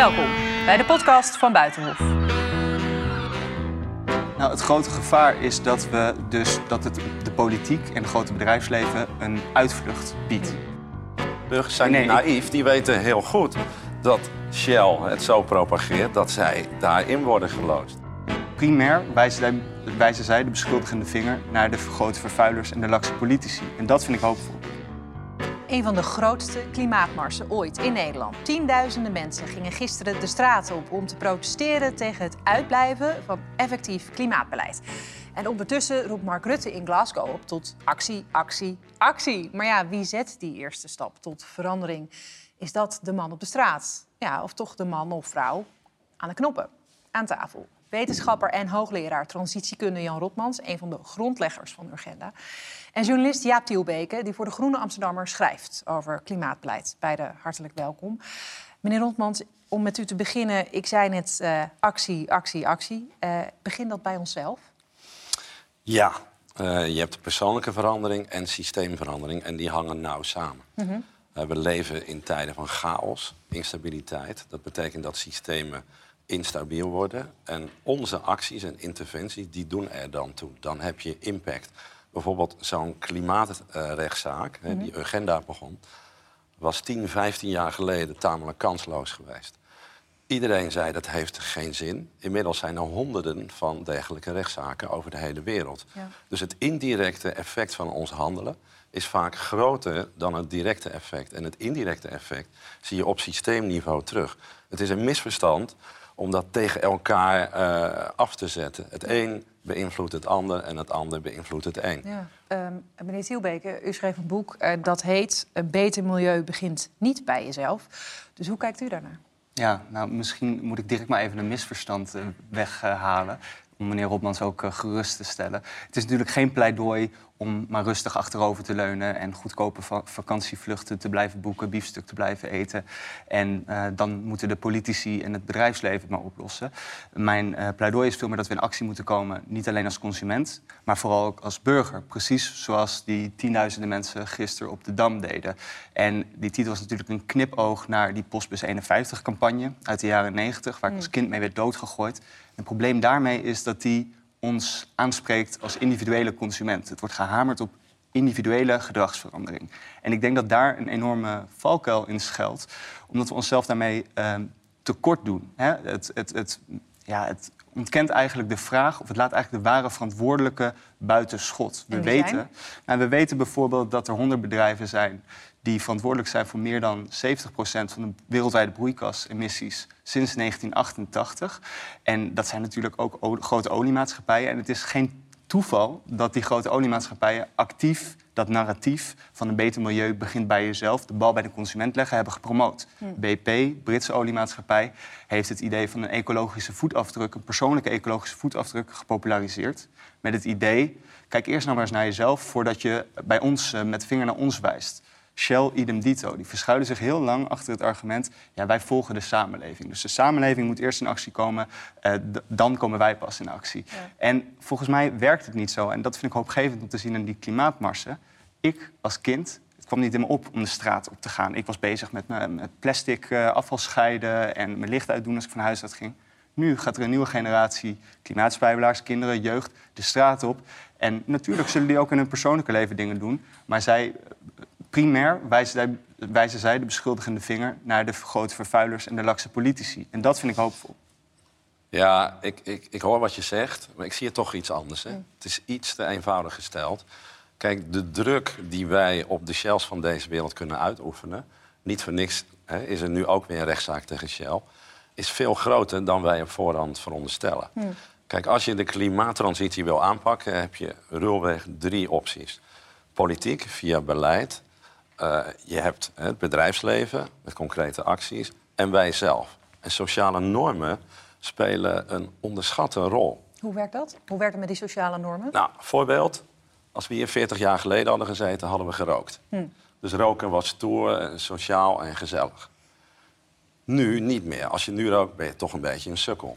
Welkom bij de podcast van Buitenhof. Nou, het grote gevaar is dat, we dus, dat het de politiek en het grote bedrijfsleven een uitvlucht biedt. Burgers zijn Nee, niet ik- naïef, die weten heel goed dat Shell het zo propageert dat zij daarin worden geloosd. Primair wijzen, zij- wijzen zij de beschuldigende vinger naar de grote vervuilers en de lakse politici. En dat vind ik hoopvol. Een van de grootste klimaatmarsen ooit in Nederland. Tienduizenden mensen gingen gisteren de straat op om te protesteren tegen het uitblijven van effectief klimaatbeleid. En ondertussen roept Mark Rutte in Glasgow op tot actie, actie, actie. Maar ja, wie zet die eerste stap tot verandering? Is dat de man op de straat? Ja, of toch de man of vrouw aan de knoppen, aan tafel? Wetenschapper en hoogleraar transitiekunde Jan Rotmans, een van de grondleggers van Urgenda. En journalist Jaap Tielbeke, die voor de Groene Amsterdammer schrijft over klimaatbeleid. Beide hartelijk welkom. Meneer Rotmans, om met u te beginnen. Ik zei net eh, actie, actie, actie. Eh, begin dat bij onszelf? Ja, eh, je hebt persoonlijke verandering en systeemverandering en die hangen nauw samen. Eh, we leven in tijden van chaos, instabiliteit. Dat betekent dat systemen instabiel worden. En onze acties en interventies, die doen er dan toe. Dan heb je impact. Bijvoorbeeld zo'n klimaatrechtszaak, hè, die agenda begon... was 10, 15 jaar geleden tamelijk kansloos geweest. Iedereen zei dat heeft geen zin. Inmiddels zijn er honderden van dergelijke rechtszaken over de hele wereld. Ja. Dus het indirecte effect van ons handelen is vaak groter dan het directe effect. En het indirecte effect zie je op systeemniveau terug. Het is een misverstand om dat tegen elkaar eh, af te zetten. Het een beïnvloedt het ander en het ander beïnvloedt het een. Ja. Ehm, meneer Tielbeke, u schreef een boek eh, dat heet... Een beter milieu begint niet bij jezelf. Dus hoe kijkt u daarnaar? Ja, nou, misschien moet ik direct maar even een misverstand eh, weghalen. Om meneer Rotmans ook eh, gerust te stellen. Het is natuurlijk geen pleidooi om maar rustig achterover te leunen... en goedkope va- vakantievluchten te blijven boeken, biefstuk te blijven eten. En eh, dan moeten de politici en het bedrijfsleven het maar oplossen. Mijn eh, pleidooi is veel meer dat we in actie moeten komen... niet alleen als consument, maar vooral ook als burger. Precies zoals die tienduizenden mensen gisteren op de Dam deden. En die titel was natuurlijk een knipoog naar die Postbus 51-campagne uit de jaren 90... waar ik als kind mee werd doodgegooid. Het probleem daarmee is dat die ons aanspreekt als individuele consument. Het wordt gehamerd op individuele gedragsverandering. En ik denk dat daar een enorme valkuil in schuilt, omdat we onszelf daarmee ehm, tekort doen. Hè? Het, het, het, ja, het ontkent eigenlijk de vraag, of het laat eigenlijk de ware verantwoordelijke buiten schot. We weten, nou, we weten bijvoorbeeld dat er honderd bedrijven zijn die verantwoordelijk zijn voor meer dan 70% van de wereldwijde broeikasemissies sinds 1988. En dat zijn natuurlijk ook grote oliemaatschappijen. En het is geen toeval dat die grote oliemaatschappijen actief dat narratief van een beter milieu begint bij jezelf, de bal bij de consument leggen, hebben gepromoot. BP, Britse oliemaatschappij, heeft het idee van een ecologische voetafdruk, een persoonlijke ecologische voetafdruk, gepopulariseerd. Met het idee, kijk eerst nou maar eens naar jezelf voordat je bij ons eh, met de vinger naar ons wijst. Shell idem dito. Die verschuilen zich heel lang achter het argument... ja, wij volgen de samenleving. Dus de samenleving moet eerst in actie komen... eh, dan komen wij pas in actie. En volgens mij werkt het niet zo. En dat vind ik hoopgevend om te zien in die klimaatmarsen. Ik als kind, het kwam niet in me op om de straat op te gaan. Ik was bezig met, mijn- met plastic eh, afval scheiden... en mijn licht uitdoen als ik van huis uit ging. Nu gaat er een nieuwe generatie klimaatspijbelaars, kinderen, jeugd, de straat op. En natuurlijk zullen die ook in hun persoonlijke leven dingen doen. Maar zij, primair wijzen zij, wijzen zij de beschuldigende vinger naar de grote vervuilers en de lakse politici. En dat vind ik hoopvol. Ja, ik, ik, ik hoor wat je zegt, maar ik zie het toch iets anders. Hè? Het is iets te eenvoudig gesteld. Kijk, de druk die wij op de Shells van deze wereld kunnen uitoefenen... niet voor niks hè, is er nu ook weer een rechtszaak tegen Shell... is veel groter dan wij op voorhand veronderstellen. Kijk, als je de klimaattransitie wil aanpakken... heb je ruwweg drie opties. Politiek, via beleid. Eh, je hebt het bedrijfsleven met concrete acties. En wij zelf. En sociale normen spelen een onderschatte rol. Hoe werkt dat? Hoe werkt het met die sociale normen? Nou, voorbeeld. Als we hier 40 jaar geleden hadden gezeten, hadden we gerookt. Dus roken was stoer, en sociaal en gezellig. Nu niet meer. Als je nu rookt, ben je toch een beetje een sukkel.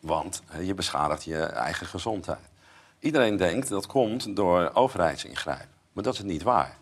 Want je beschadigt je eigen gezondheid. Iedereen denkt dat komt door overheidsingrijpen. Maar dat is niet waar.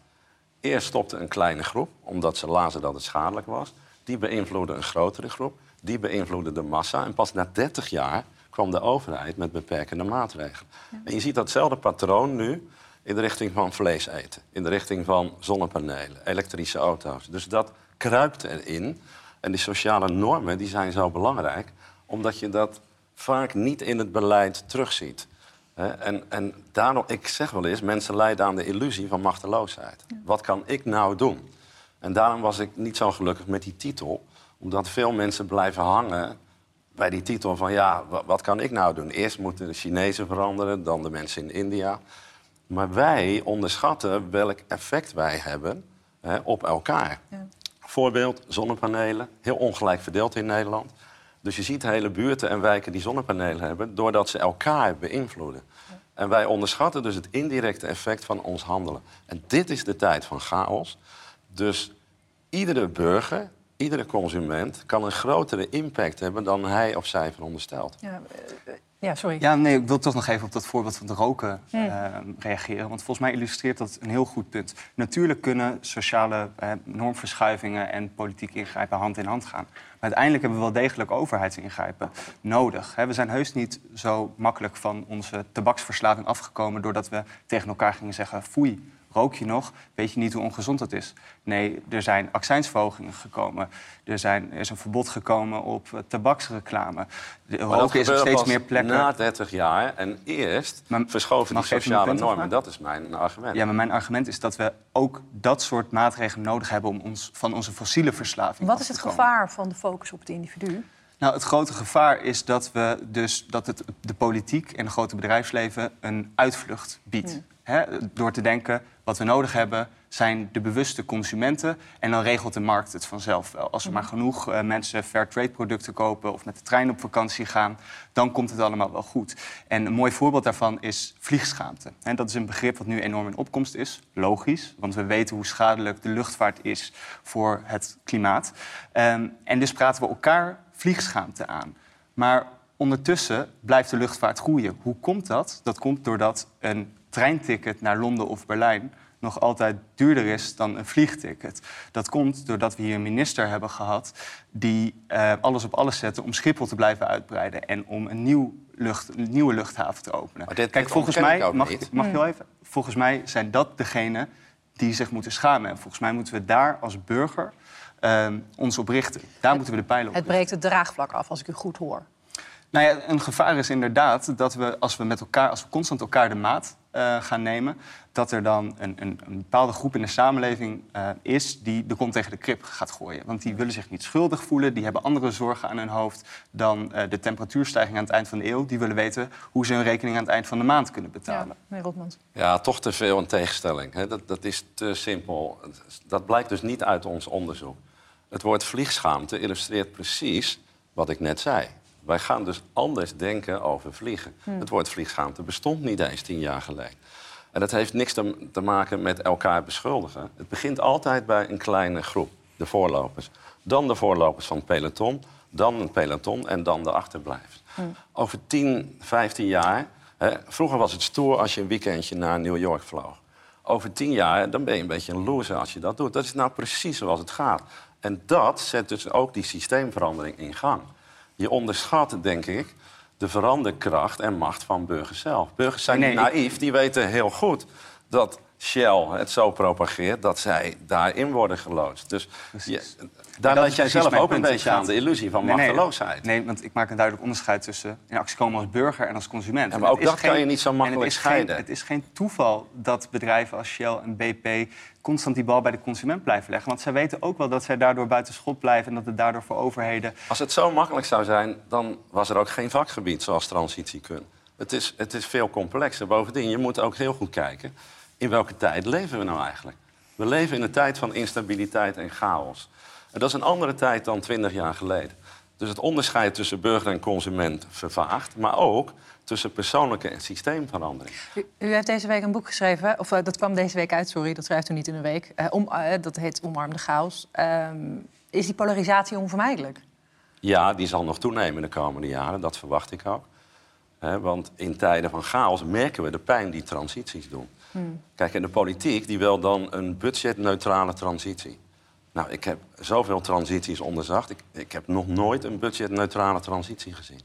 Eerst stopte een kleine groep, omdat ze lazen dat het schadelijk was. die beïnvloeden een grotere groep, die beïnvloeden de massa. En pas na 30 jaar kwam de overheid met beperkende maatregelen. En je ziet datzelfde patroon nu in de richting van vlees eten, in de richting van zonnepanelen, elektrische auto's. Dus dat kruipt erin. En die sociale normen die zijn zo belangrijk, omdat je dat vaak niet in het beleid terugziet. En, en daarom, ik zeg wel eens, mensen lijden aan de illusie van machteloosheid. Wat kan ik nou doen? En daarom was ik niet zo gelukkig met die titel. Omdat veel mensen blijven hangen bij die titel van... ja, wa- wat kan ik nou doen? Eerst moeten de Chinezen veranderen, dan de mensen in India. Maar wij onderschatten welk effect wij hebben hè, op elkaar. Ja. Voorbeeld, zonnepanelen. Heel ongelijk verdeeld in Nederland. Dus je ziet hele buurten en wijken die zonnepanelen hebben... doordat ze elkaar beïnvloeden. En wij onderschatten dus het indirecte effect van ons handelen. En dit is de tijd van chaos. Dus iedere burger, iedere consument... kan een grotere impact hebben dan hij of zij veronderstelt. Ja, eh, ja sorry. Ja, nee, ik wil toch nog even op dat voorbeeld van het roken eh, reageren. Want volgens mij illustreert dat een heel goed punt. Natuurlijk kunnen sociale eh, normverschuivingen en politiek ingrijpen hand in hand gaan. Maar uiteindelijk hebben we wel degelijk overheidsingrijpen nodig. Hè. We zijn heus niet zo makkelijk van onze tabaksverslaving afgekomen... doordat we tegen elkaar gingen zeggen, foei, rook je nog? Weet je niet hoe ongezond dat is? Nee, er zijn accijnsverhogingen gekomen. Er, zijn, er is een verbod gekomen op eh, tabaksreclame. De, roken is op steeds meer plekken... na 30 jaar. En eerst Maar verschoven die sociale normen. Dat is mijn argument. Ja, maar mijn argument is dat we ook dat soort maatregelen nodig hebben om ons van onze fossiele verslaving Wat af is het komen. gevaar van de focus op het individu? Nou, het grote gevaar is dat we dus dat het de politiek en het grote bedrijfsleven een uitvlucht biedt. Door te denken, wat we nodig hebben zijn de bewuste consumenten en dan regelt de markt het vanzelf wel. Als er maar genoeg eh, mensen fair trade producten kopen of met de trein op vakantie gaan, dan komt het allemaal wel goed. En een mooi voorbeeld daarvan is vliegschaamte. En dat is een begrip wat nu enorm in opkomst is. Logisch, want we weten hoe schadelijk de luchtvaart is voor het klimaat. Ehm, en dus praten we elkaar vliegschaamte aan. Maar ondertussen blijft de luchtvaart groeien. Hoe komt dat? Dat komt doordat een treinticket naar Londen of Berlijn nog altijd duurder is dan een vliegticket. Dat komt doordat we hier een minister hebben gehad die eh, alles op alles zette om Schiphol te blijven uitbreiden en om een, nieuw lucht, een nieuwe luchthaven te openen. Maar dit- Kijk, dit volgens mij mag, niet. mag je wel even. Volgens mij zijn dat degenen die zich moeten schamen. En volgens mij moeten we daar als burger ons op richten. Daar moeten we de pijlen op Het breekt het draagvlak af, als ik u goed hoor. Nou ja, een gevaar is inderdaad dat we als we met elkaar, als we constant elkaar de maat eh, gaan nemen, dat er dan een, een, een bepaalde groep in de samenleving eh, is die de kont tegen de krip gaat gooien. Want die willen zich niet schuldig voelen, die hebben andere zorgen aan hun hoofd dan eh, de temperatuurstijging aan het eind van de eeuw. Die willen weten hoe ze hun rekening aan het eind van de maand kunnen Ja, betalen. meneer Rotmans. Ja, toch te veel een tegenstelling. Hè? Dat, dat is te simpel. Dat blijkt dus niet uit ons onderzoek. Het woord vliegschaamte illustreert precies wat ik net zei. Wij gaan dus anders denken over vliegen. Het woord vliegschaamte bestond niet eens tien jaar geleden. En dat heeft niks te, te maken met elkaar beschuldigen. Het begint altijd bij een kleine groep, de voorlopers. Dan de voorlopers van het peloton, dan het peloton en dan de achterblijvers. Over 10, 15 jaar... Hè, vroeger was het stoer als je een weekendje naar New York vloog. Over tien jaar dan ben je een beetje een loser als je dat doet. Dat is nou precies zoals het gaat. En dat zet dus ook die systeemverandering in gang. Je onderschat, denk ik, de veranderkracht en macht van burgers zelf. Burgers zijn Nee, niet ik- naïef, die weten heel goed dat Shell het zo propageert dat zij daarin worden geloodst. Dus je, daar laat jij zelf ook een beetje aan de illusie van Nee, machteloosheid. Nee, want ik maak een duidelijk onderscheid tussen in actie komen als burger en als consument. Ja, maar ook dat kan je niet zo makkelijk het scheiden. Geen, het is geen toeval dat bedrijven als Shell en BP constant die bal bij de consument blijven leggen. Want zij weten ook wel dat zij daardoor buiten schot blijven... en dat het daardoor voor overheden... Als het zo makkelijk zou zijn, dan was er ook geen vakgebied zoals transitiekunde. Het is, het is veel complexer. Bovendien, je moet ook heel goed kijken... in welke tijd leven we nou eigenlijk? We leven in een tijd van instabiliteit en chaos. En dat is een andere tijd dan 20 jaar geleden. Dus het onderscheid tussen burger en consument vervaagt... maar ook tussen persoonlijke en systeemverandering. U, u heeft deze week een boek geschreven, of eh, dat kwam deze week uit, sorry, dat schrijft u niet in een week. Eh, om, eh, dat heet Omarm de chaos. Ehm, is die polarisatie onvermijdelijk? Ja, die zal nog toenemen de komende jaren, dat verwacht ik ook. Want in tijden van chaos merken we de pijn die transities doen. Kijk, en de politiek die wil dan een budgetneutrale transitie. Nou, ik heb zoveel transities onderzocht. Ik, ik heb nog nooit een budgetneutrale transitie gezien.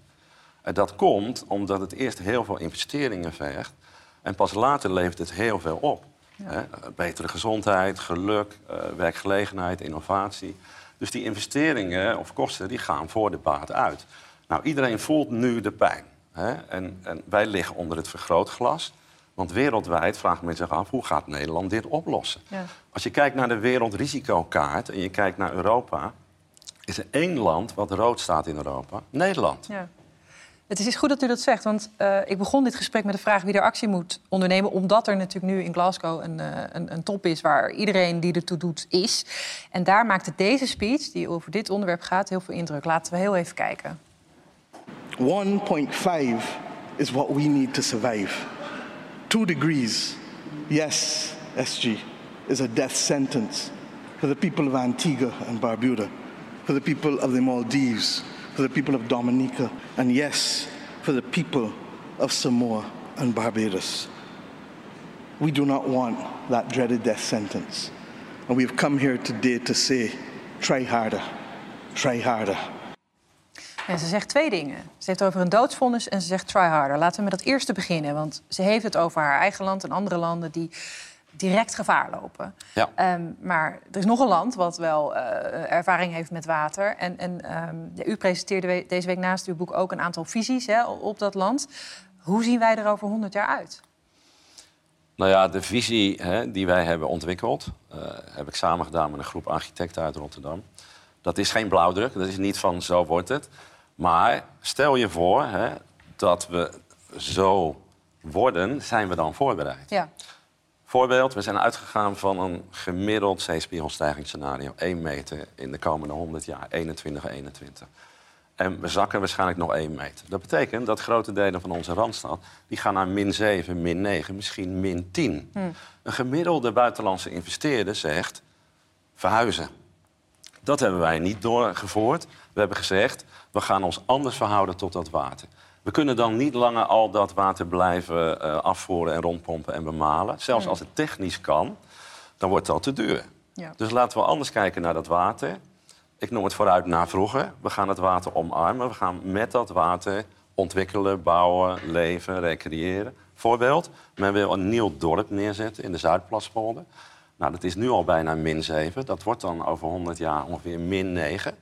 En dat komt omdat het eerst heel veel investeringen vergt. En pas later levert het heel veel op. Hè? Betere gezondheid, geluk, uh, werkgelegenheid, innovatie. Dus die investeringen of kosten die gaan voor de baat uit. Nou, iedereen voelt nu de pijn. Hè? En, en wij liggen onder het vergrootglas. Want wereldwijd vraagt men zich af hoe gaat Nederland dit oplossen. Ja. Als je kijkt naar de wereldrisicokaart en je kijkt naar Europa, is er één land wat rood staat in Europa: Nederland. Ja. Het is goed dat u dat zegt, want uh, ik begon dit gesprek met de vraag wie er actie moet ondernemen, omdat er natuurlijk nu in Glasgow een, uh, een, een, top is waar iedereen die ertoe doet is. En daar maakte deze speech, die over dit onderwerp gaat, heel veel indruk. Laten we heel even kijken. 1.5 is what we need to survive. Two degrees, yes, SG, is a death sentence for the people of Antigua and Barbuda, for the people of the Maldives, for the people of Dominica, and yes, for the people of Samoa and Barbados. We do not want that dreaded death sentence. And we have come here today to say, try harder, try harder. En ze zegt twee dingen. Ze heeft over een doodsvonnis en ze zegt try harder. Laten we met dat eerste beginnen. Want ze heeft het over haar eigen land en andere landen die direct gevaar lopen. Ja. Ehm, maar er is nog een land wat wel uh, ervaring heeft met water. En, en um, ja, u presenteerde deze week naast uw boek ook een aantal visies hè, op dat land. Hoe zien wij er over 100 jaar uit? Nou ja, de visie hè, die wij hebben ontwikkeld, uh, heb ik samen gedaan met een groep architecten uit Rotterdam. Dat is geen blauwdruk, dat is niet van zo wordt het. Maar stel je voor hè, dat we zo worden, zijn we dan voorbereid. Ja. Voorbeeld, we zijn uitgegaan van een gemiddeld zeespiegelstijgingsscenario. 1 meter in de komende 100 jaar, 21, 21. En we zakken waarschijnlijk nog 1 meter. Dat betekent dat grote delen van onze Randstad... die gaan naar min 7, min 9, misschien min 10. Hm. Een gemiddelde buitenlandse investeerder zegt... verhuizen. Dat hebben wij niet doorgevoerd. We hebben gezegd, we gaan ons anders verhouden tot dat water. We kunnen dan niet langer al dat water blijven uh, afvoeren en rondpompen en bemalen. Zelfs als het technisch kan, dan wordt al te duur. Ja. Dus laten we anders kijken naar dat water. Ik noem het vooruit naar vroeger. We gaan het water omarmen. We gaan met dat water ontwikkelen, bouwen, leven, recreëren. Voorbeeld, men wil een nieuw dorp neerzetten in de Zuidplaspolder. Nou, dat is nu al bijna min 7. Dat wordt dan over 100 jaar ongeveer min 9.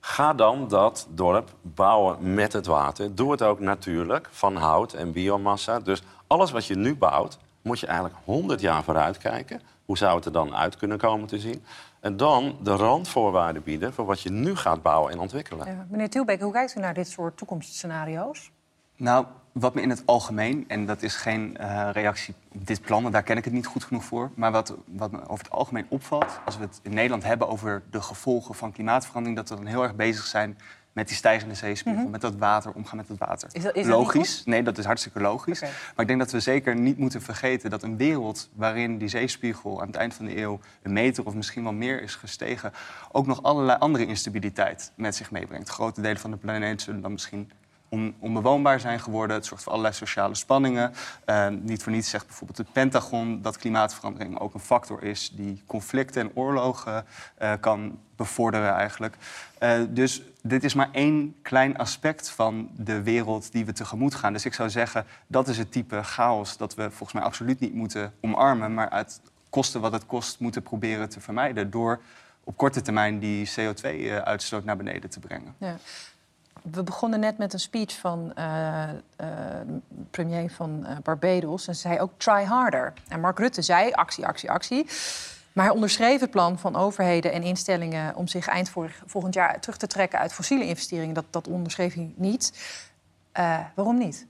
Ga dan dat dorp bouwen met het water. Doe het ook natuurlijk, van hout en biomassa. Dus alles wat je nu bouwt, moet je eigenlijk 100 jaar vooruit kijken. Hoe zou het er dan uit kunnen komen te zien? En dan de randvoorwaarden bieden voor wat je nu gaat bouwen en ontwikkelen. Ja, meneer Tielbeek, hoe kijkt u naar dit soort toekomstscenario's? Nou, wat me in het algemeen, en dat is geen uh, reactie op dit plan, daar ken ik het niet goed genoeg voor. Maar wat, wat me over het algemeen opvalt, als we het in Nederland hebben over de gevolgen van klimaatverandering, dat we dan heel erg bezig zijn met die stijgende zeespiegel, mhm. met dat water, omgaan met het water. Is dat, is logisch? nee, dat is hartstikke logisch. Maar ik denk dat we zeker niet moeten vergeten dat een wereld waarin die zeespiegel aan het eind van de eeuw een meter of misschien wel meer is gestegen, ook nog allerlei andere instabiliteit met zich meebrengt. Grote delen van de planeet zullen dan misschien on, onbewoonbaar zijn geworden. Het zorgt voor allerlei sociale spanningen. Uh, niet voor niets zegt bijvoorbeeld het Pentagon dat klimaatverandering ook een factor is die conflicten en oorlogen uh, kan bevorderen eigenlijk. Uh, dus dit is maar één klein aspect van de wereld die we tegemoet gaan. Dus ik zou zeggen, dat is het type chaos dat we volgens mij absoluut niet moeten omarmen, maar uit kosten wat het kost moeten proberen te vermijden door op korte termijn die CO2-uitstoot naar beneden te brengen. Ja. We begonnen net met een speech van uh, premier van uh, Barbados. En ze zei ook try harder. En Mark Rutte zei actie, actie, actie. Maar hij onderschreef het plan van overheden en instellingen om zich eind volgend jaar terug te trekken uit fossiele investeringen. Dat, dat onderschreef hij niet. waarom niet?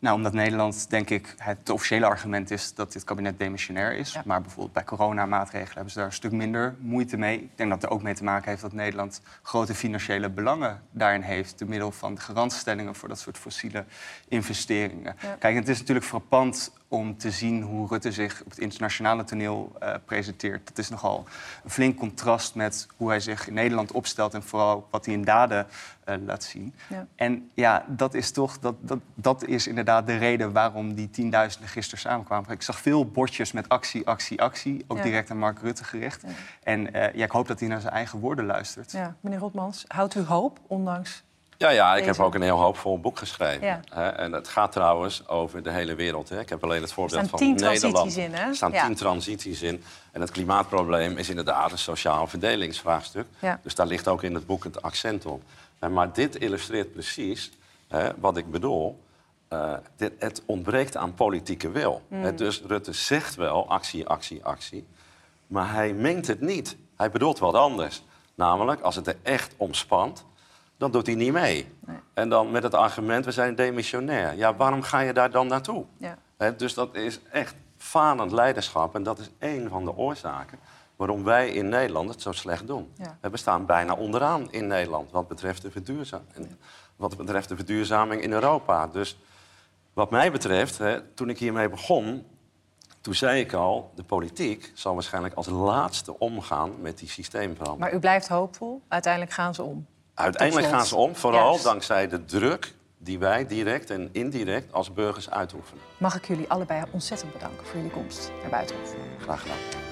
Nou, omdat Nederland, denk ik, het officiële argument is dat dit kabinet demissionair is. Maar bijvoorbeeld bij coronamaatregelen hebben ze daar een stuk minder moeite mee. Ik denk dat het er ook mee te maken heeft dat Nederland grote financiële belangen daarin heeft. Door middel van garantstellingen voor dat soort fossiele investeringen. Kijk, het is natuurlijk frappant om te zien hoe Rutte zich op het internationale toneel eh, presenteert. Dat is nogal een flink contrast met hoe hij zich in Nederland opstelt en vooral wat hij in daden eh, laat zien. Ja. En ja, dat is toch dat, dat, dat is inderdaad de reden waarom die tienduizenden gisteren samenkwamen. Ik zag veel bordjes met actie, actie, actie, ook Ja. direct aan Mark Rutte gericht. En eh, ja, ik hoop dat hij naar zijn eigen woorden luistert. Ja, meneer Rotmans, houdt u hoop, ondanks... Ja, ja, ik Deze. heb ook een heel hoopvol boek geschreven. Ja. Hè, en het gaat trouwens over de hele wereld. Hè. Ik heb alleen het voorbeeld van tien Nederland. transities in, hè? Er staan Ja. tien transities in. En het klimaatprobleem is inderdaad een sociaal verdelingsvraagstuk. Ja. Dus daar ligt ook in het boek het accent op. Maar dit illustreert precies hè, wat ik bedoel. Eh, dit, het ontbreekt aan politieke wil. Mm. Hè, dus Rutte zegt wel actie, actie, actie. Maar hij mengt het niet. Hij bedoelt wat anders. Namelijk, als het er echt om spant, dan doet hij niet mee. En dan met het argument, we zijn demissionair. Ja, waarom ga je daar dan naartoe? Ja. Dus dat is echt falend leiderschap. En dat is één van de oorzaken waarom wij in Nederland het zo slecht doen. Ja. We staan bijna onderaan in Nederland wat betreft de verduurzaming, wat betreft de verduurzaming in Europa. Dus wat mij betreft, toen ik hiermee begon, toen zei ik al, de politiek zal waarschijnlijk als laatste omgaan met die systeemverandering. Maar u blijft hoopvol, uiteindelijk gaan ze om. Uiteindelijk gaan ze om, vooral Juist. dankzij de druk die wij direct en indirect als burgers uitoefenen. Mag ik jullie allebei ontzettend bedanken voor jullie komst naar Buitenhof. Graag gedaan.